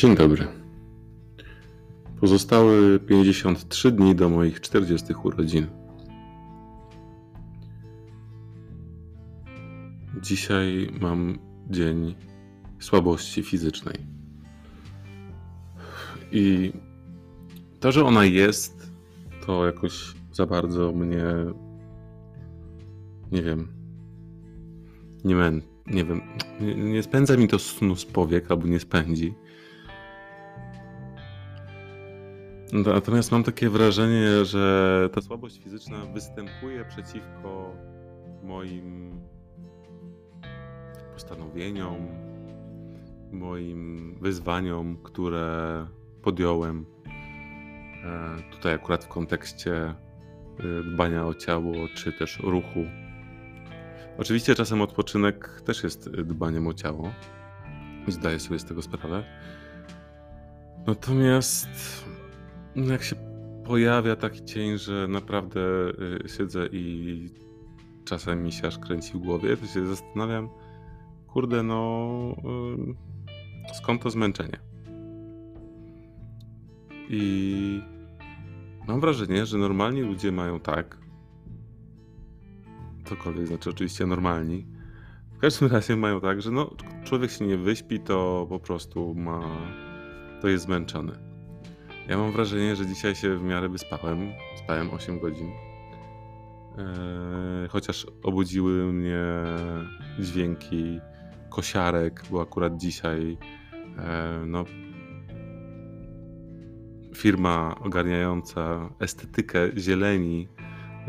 Dzień dobry. Pozostały 53 dni do moich 40 urodzin. Dzisiaj mam dzień słabości fizycznej. I to, że ona jest, to jakoś za bardzo mnie nie wiem. Nie, nie wiem. Nie, nie spędza mi to snu z powiek, albo nie spędzi. Natomiast mam takie wrażenie, że ta słabość fizyczna występuje przeciwko moim postanowieniom, moim wyzwaniom, które podjąłem. E, tutaj akurat w kontekście e, dbania o ciało, czy też ruchu. Oczywiście czasem odpoczynek też jest dbaniem o ciało. Zdaję sobie z tego sprawę. Natomiast no jak się pojawia taki cień, że naprawdę y, siedzę i czasem mi się aż kręci w głowie, to się zastanawiam, kurde, no y, skąd to zmęczenie? I mam wrażenie, że normalni ludzie mają tak, cokolwiek znaczy oczywiście normalni, w każdym razie mają tak, że no, człowiek się nie wyśpi, to po prostu ma, to jest zmęczony. Ja mam wrażenie, że dzisiaj się w miarę wyspałem. Spałem 8 godzin. Eee, chociaż obudziły mnie dźwięki kosiarek, bo akurat dzisiaj eee, no, firma ogarniająca estetykę zieleni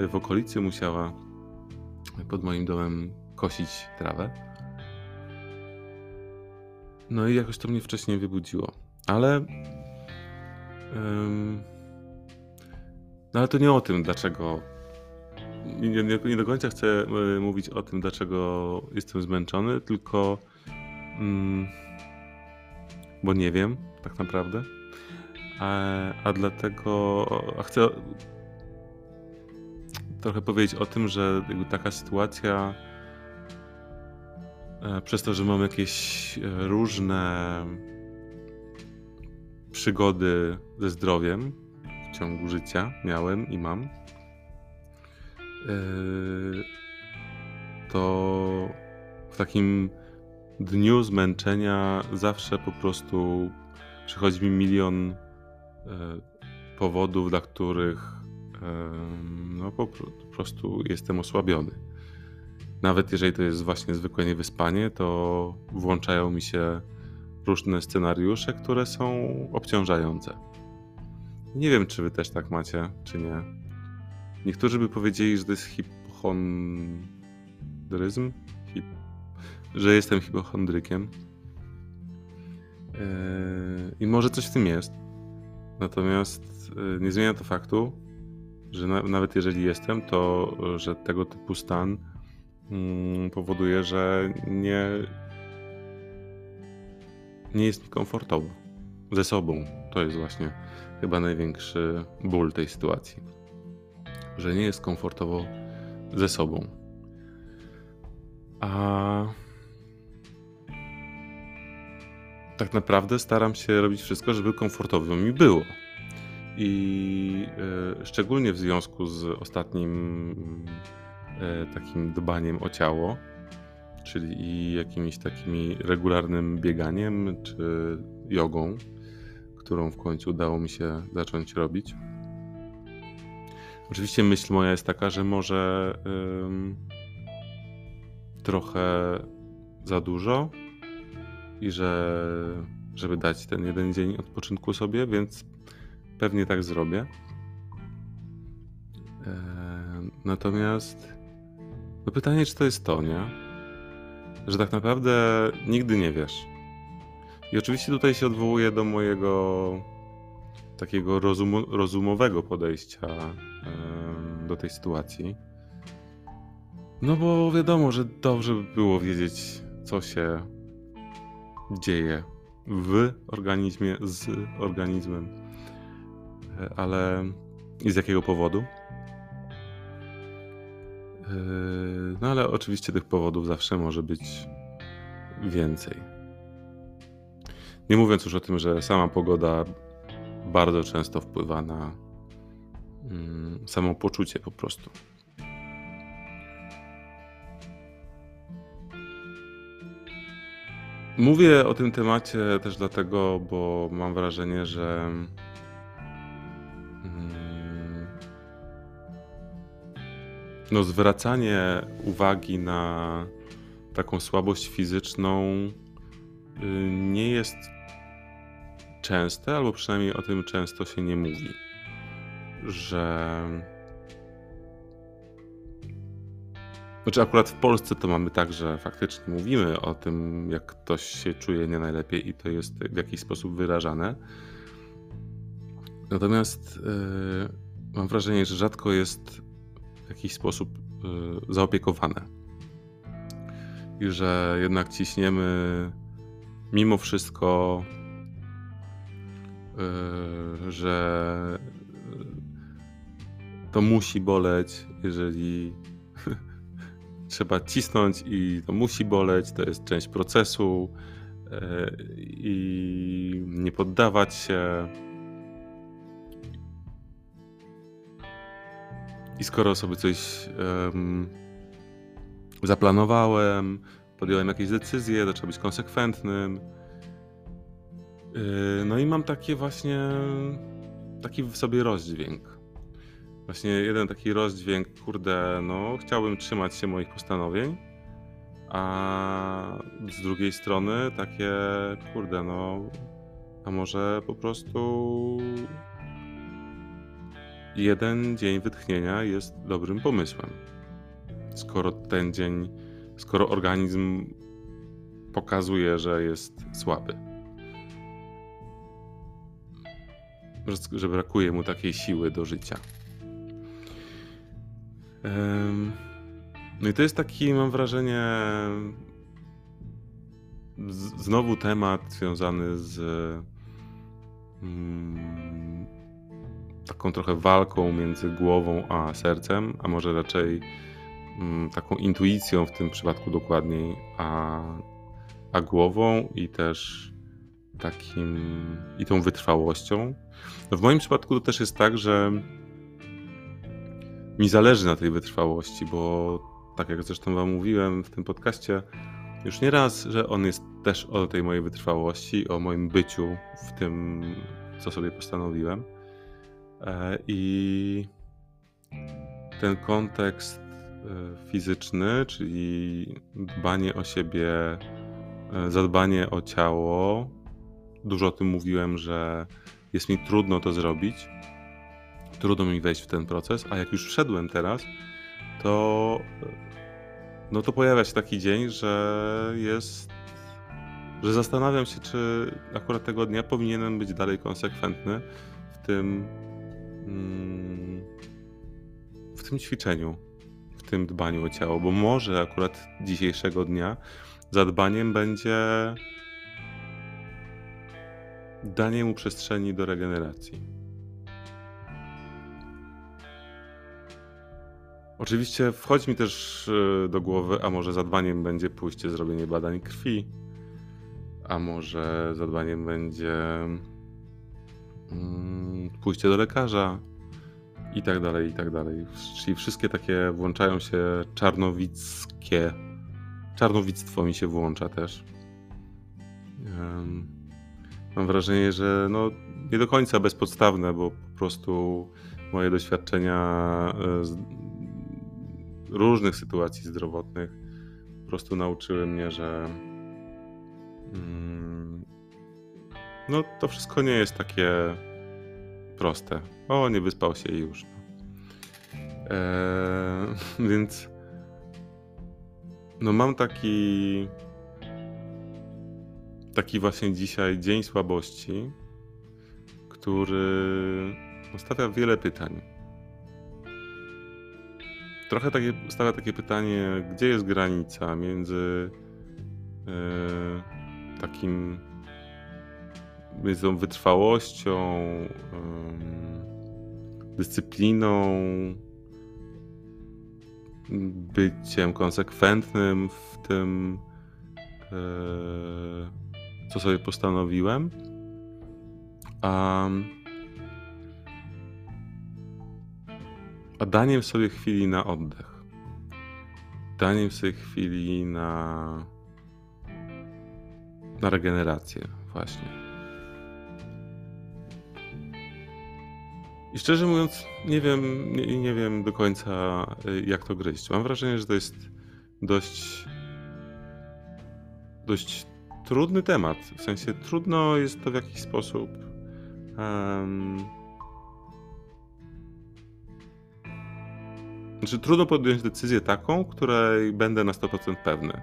w okolicy musiała pod moim domem kosić trawę. No i jakoś to mnie wcześniej wybudziło. Ale no ale to nie o tym, dlaczego. Nie, nie, nie do końca chcę e, mówić o tym, dlaczego jestem zmęczony, tylko. Mm, bo nie wiem, tak naprawdę. A, a dlatego. A chcę trochę powiedzieć o tym, że taka sytuacja. E, przez to, że mam jakieś e, różne przygody ze zdrowiem w ciągu życia miałem i mam, yy, to w takim dniu zmęczenia zawsze po prostu przychodzi mi milion yy, powodów, dla których yy, no po, prostu jestem osłabiony. Nawet jeżeli to jest właśnie zwykłe niewyspanie, to włączają mi się różne scenariusze, które są obciążające. Nie wiem, czy wy też tak macie, czy nie. Niektórzy by powiedzieli, że to jest hipochondryzm, Hip... że jestem hipochondrykiem. Yy... I może coś w tym jest. Natomiast yy, nie zmienia to faktu, że na, nawet jeżeli jestem, to że tego typu stan yy, powoduje, że nie, nie jest mi komfortowo ze sobą. To jest właśnie chyba największy ból tej sytuacji. Że nie jest komfortowo ze sobą. A tak naprawdę staram się robić wszystko, żeby komfortowo mi było. I y, szczególnie w związku z ostatnim y, takim dbaniem o ciało, czyli jakimiś takimi regularnym bieganiem czy jogą, którą w końcu udało mi się zacząć robić. Oczywiście myśl moja jest taka, że może ym, trochę za dużo i że żeby dać ten jeden dzień odpoczynku sobie, więc pewnie tak zrobię. E, natomiast no pytanie, czy to jest to, nie? Że tak naprawdę nigdy nie wiesz. I oczywiście tutaj się odwołuję do mojego takiego rozum, rozumowego podejścia do tej sytuacji. No bo wiadomo, że dobrze by było wiedzieć, co się dzieje w organizmie, z organizmem, e, ale i z jakiego powodu. Yy, no ale oczywiście tych powodów zawsze może być więcej. Nie mówiąc już o tym, że sama pogoda bardzo często wpływa na mm, samopoczucie po prostu. Mówię o tym temacie też dlatego, bo mam wrażenie, że no zwracanie uwagi na taką słabość fizyczną y, nie jest częste, albo przynajmniej o tym często się nie mówi, że Znaczy akurat w Polsce to mamy tak, że faktycznie mówimy o tym, jak ktoś się czuje nie najlepiej i to jest w jakiś sposób wyrażane. Natomiast yy, mam wrażenie, że rzadko jest jakiś sposób yy, zaopiekowane. I że jednak ciśniemy mimo wszystko, yy, że to musi boleć, jeżeli trzeba cisnąć i to musi boleć, to jest część procesu i nie poddawać się. I skoro sobie coś um, zaplanowałem, podjąłem jakieś decyzje, trzeba być konsekwentnym. E, no i mam takie właśnie taki w sobie rozdźwięk właśnie jeden taki rozdźwięk, kurde, no chciałbym trzymać się moich postanowień, a z drugiej strony takie, kurde, no a może po prostu jeden dzień wytchnienia jest dobrym pomysłem. Skoro ten dzień, skoro organizm pokazuje, że jest słaby. Że brakuje mu takiej siły do życia. No i to jest taki, mam wrażenie, znowu temat związany z mm, taką trochę walką między głową a sercem, a może raczej mm, taką intuicją w tym przypadku dokładniej, a, a głową i też takim i tą wytrwałością. No w moim przypadku to też jest tak, że mi zależy na tej wytrwałości, bo tak jak zresztą Wam mówiłem w tym podcaście, już nie raz, że on jest też o tej mojej wytrwałości, o moim byciu w tym, co sobie postanowiłem. E, I ten kontekst e, fizyczny, czyli dbanie o siebie, e, zadbanie o ciało. Dużo o tym mówiłem, że jest mi trudno to zrobić trudno mi wejść w ten proces, a jak już wszedłem teraz, to no to pojawia się taki dzień, że jest że zastanawiam się, czy akurat tego dnia powinienem być dalej konsekwentny w tym w tym ćwiczeniu, w tym dbaniu o ciało, bo może akurat dzisiejszego dnia zadbaniem będzie danie mu przestrzeni do regeneracji. Oczywiście wchodzi mi też e, do głowy, a może zadbaniem będzie pójście zrobienie badań krwi, a może zadbaniem będzie mm, pójście do lekarza i tak dalej, i tak dalej. Czyli wszystkie takie włączają się czarnowickie. Czarnowictwo mi się włącza też. Mam wrażenie, że no nie do końca bezpodstawne, bo po prostu moje doświadczenia e, różnych sytuacji zdrowotnych po prostu nauczyły mnie, że mm, no to wszystko nie jest takie proste. O, nie wyspał się i już. Eee, więc no mam taki taki właśnie dzisiaj dzień słabości, który stawia wiele pytań trochę takie, stawia takie pytanie, gdzie jest granica między e, takim między tą wytrwałością, dyscypliną, byciem konsekwentnym w tym, e, co sobie postanowiłem. A, a daniem sobie chwili na oddech. Daniem sobie chwili na, na regenerację, właśnie. I szczerze mówiąc, nie wiem, nie, nie wiem do końca, y, jak to gryźć. Mam wrażenie, że to jest dość, dość trudny temat. W sensie trudno jest to w jakiś sposób. Um, znaczy, trudno podjąć decyzję taką, której będę na 100% pewny.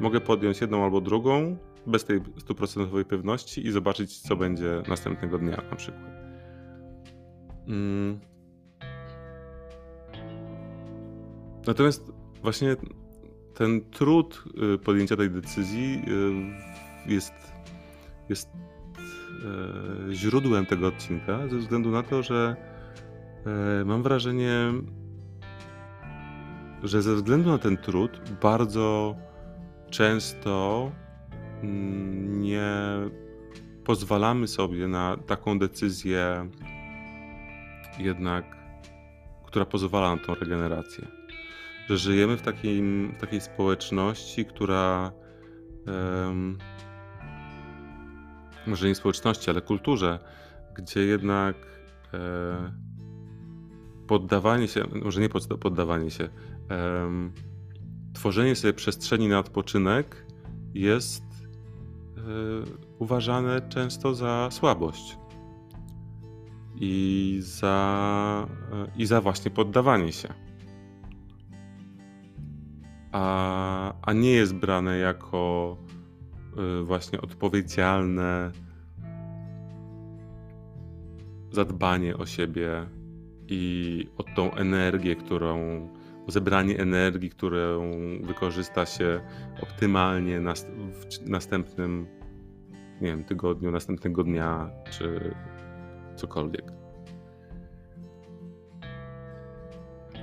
Mogę podjąć jedną albo drugą, bez tej stuprocentowej pewności i zobaczyć, co będzie następnego dnia na przykład. Mm. Natomiast właśnie ten trud y, podjęcia tej decyzji y, jest, jest y, źródłem tego odcinka, ze względu na to, że mam wrażenie, że ze względu na ten trud bardzo często mm, nie pozwalamy sobie na taką decyzję jednak, która pozwala na tą regenerację. Że żyjemy w takiej, w takiej społeczności, która um, może nie społeczności, ale kulturze, gdzie jednak e, poddawanie się, może nie poddawanie się, tworzenie sobie przestrzeni na odpoczynek jest e, uważane często za słabość i za, i za właśnie poddawanie się. A, a nie jest brane jako y, właśnie odpowiedzialne zadbanie o siebie i o tą energię, którą, zebranie energii, którą wykorzysta się optymalnie w następnym nie wiem, tygodniu, następnego dnia, czy cokolwiek.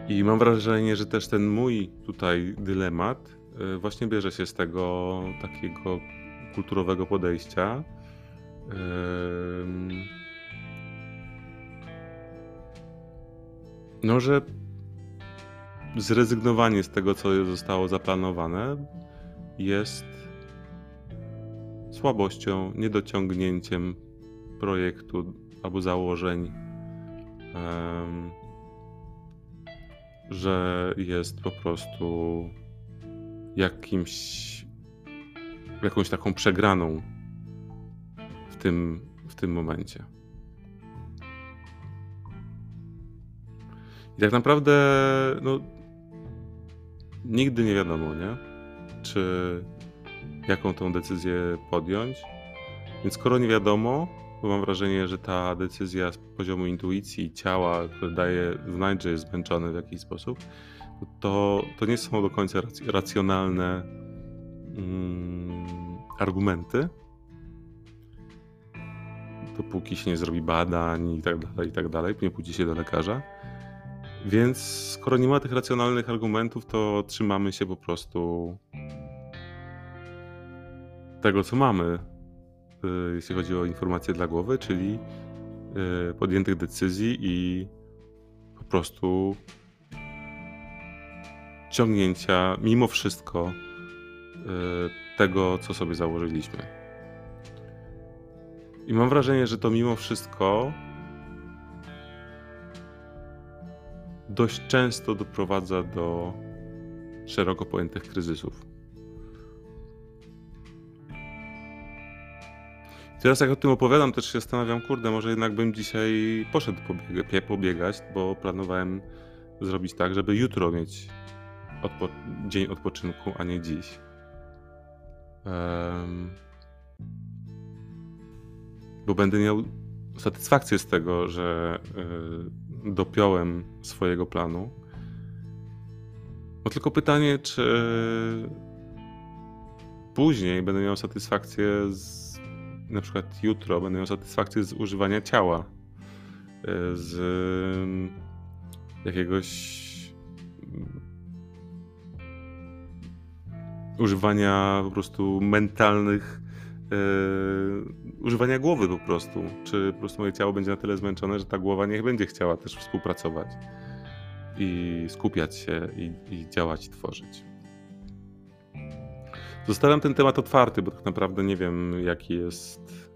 I mam wrażenie, że też ten mój tutaj dylemat y, właśnie bierze się z tego takiego kulturowego podejścia. No, że zrezygnowanie z tego, co zostało zaplanowane, jest słabością, niedociągnięciem projektu albo założeń, że jest po prostu jakimś, jakąś taką przegraną w tym, w tym momencie. I tak naprawdę, no, nigdy nie wiadomo, nie? Czy jaką tą decyzję podjąć. Więc skoro nie wiadomo, bo mam wrażenie, że ta decyzja z poziomu intuicji ciała, które daje znać, że jest zmęczony w jakiś sposób, to, to nie są do końca racjonalne mm, argumenty. Dopóki się nie zrobi badań i tak dalej, i tak dalej, nie pójdzie się do lekarza. Więc skoro nie ma tych racjonalnych argumentów, to trzymamy się po prostu tego, co mamy jeśli chodzi o informacje dla głowy, czyli y, podjętych decyzji i po prostu ciągnięcia mimo wszystko y, tego, co sobie założyliśmy. I mam wrażenie, że to mimo wszystko dość często doprowadza do szeroko pojętych kryzysów. Teraz jak o tym opowiadam, też się zastanawiam, kurde, może jednak bym dzisiaj poszedł pobiega, pobiegać, bo planowałem zrobić tak, żeby jutro mieć odpo dzień odpoczynku, a nie dziś. Um, bo będę miał satysfakcję z tego, że y, dopiąłem swojego planu. No tylko pytanie, czy później będę miał satysfakcję z na przykład jutro będę miał satysfakcję z używania ciała, e, z mm, jakiegoś mm, używania po prostu mentalnych używania głowy po prostu. Czy po prostu moje ciało będzie na tyle zmęczone, że ta głowa nie będzie chciała też współpracować i skupiać się i, i działać, i tworzyć. Zostawiam ten temat otwarty, bo tak naprawdę nie wiem, jaki jest,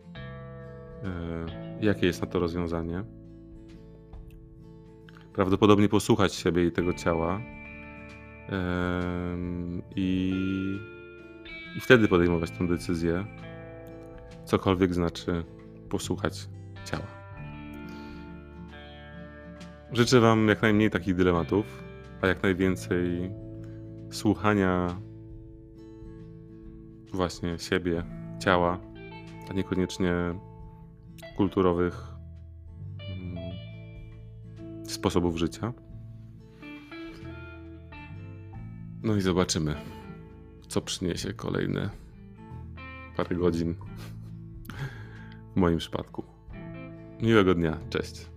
e, jakie jest na to rozwiązanie. Prawdopodobnie posłuchać siebie i tego ciała i, i wtedy podejmować tę decyzję, cokolwiek znaczy posłuchać ciała. Życzę Wam jak najmniej takich dylematów, a jak najwięcej słuchania właśnie siebie, ciała, a niekoniecznie kulturowych mm, sposobów życia. No i zobaczymy, co przyniesie kolejne parę godzin w moim przypadku. Miłego dnia, cześć.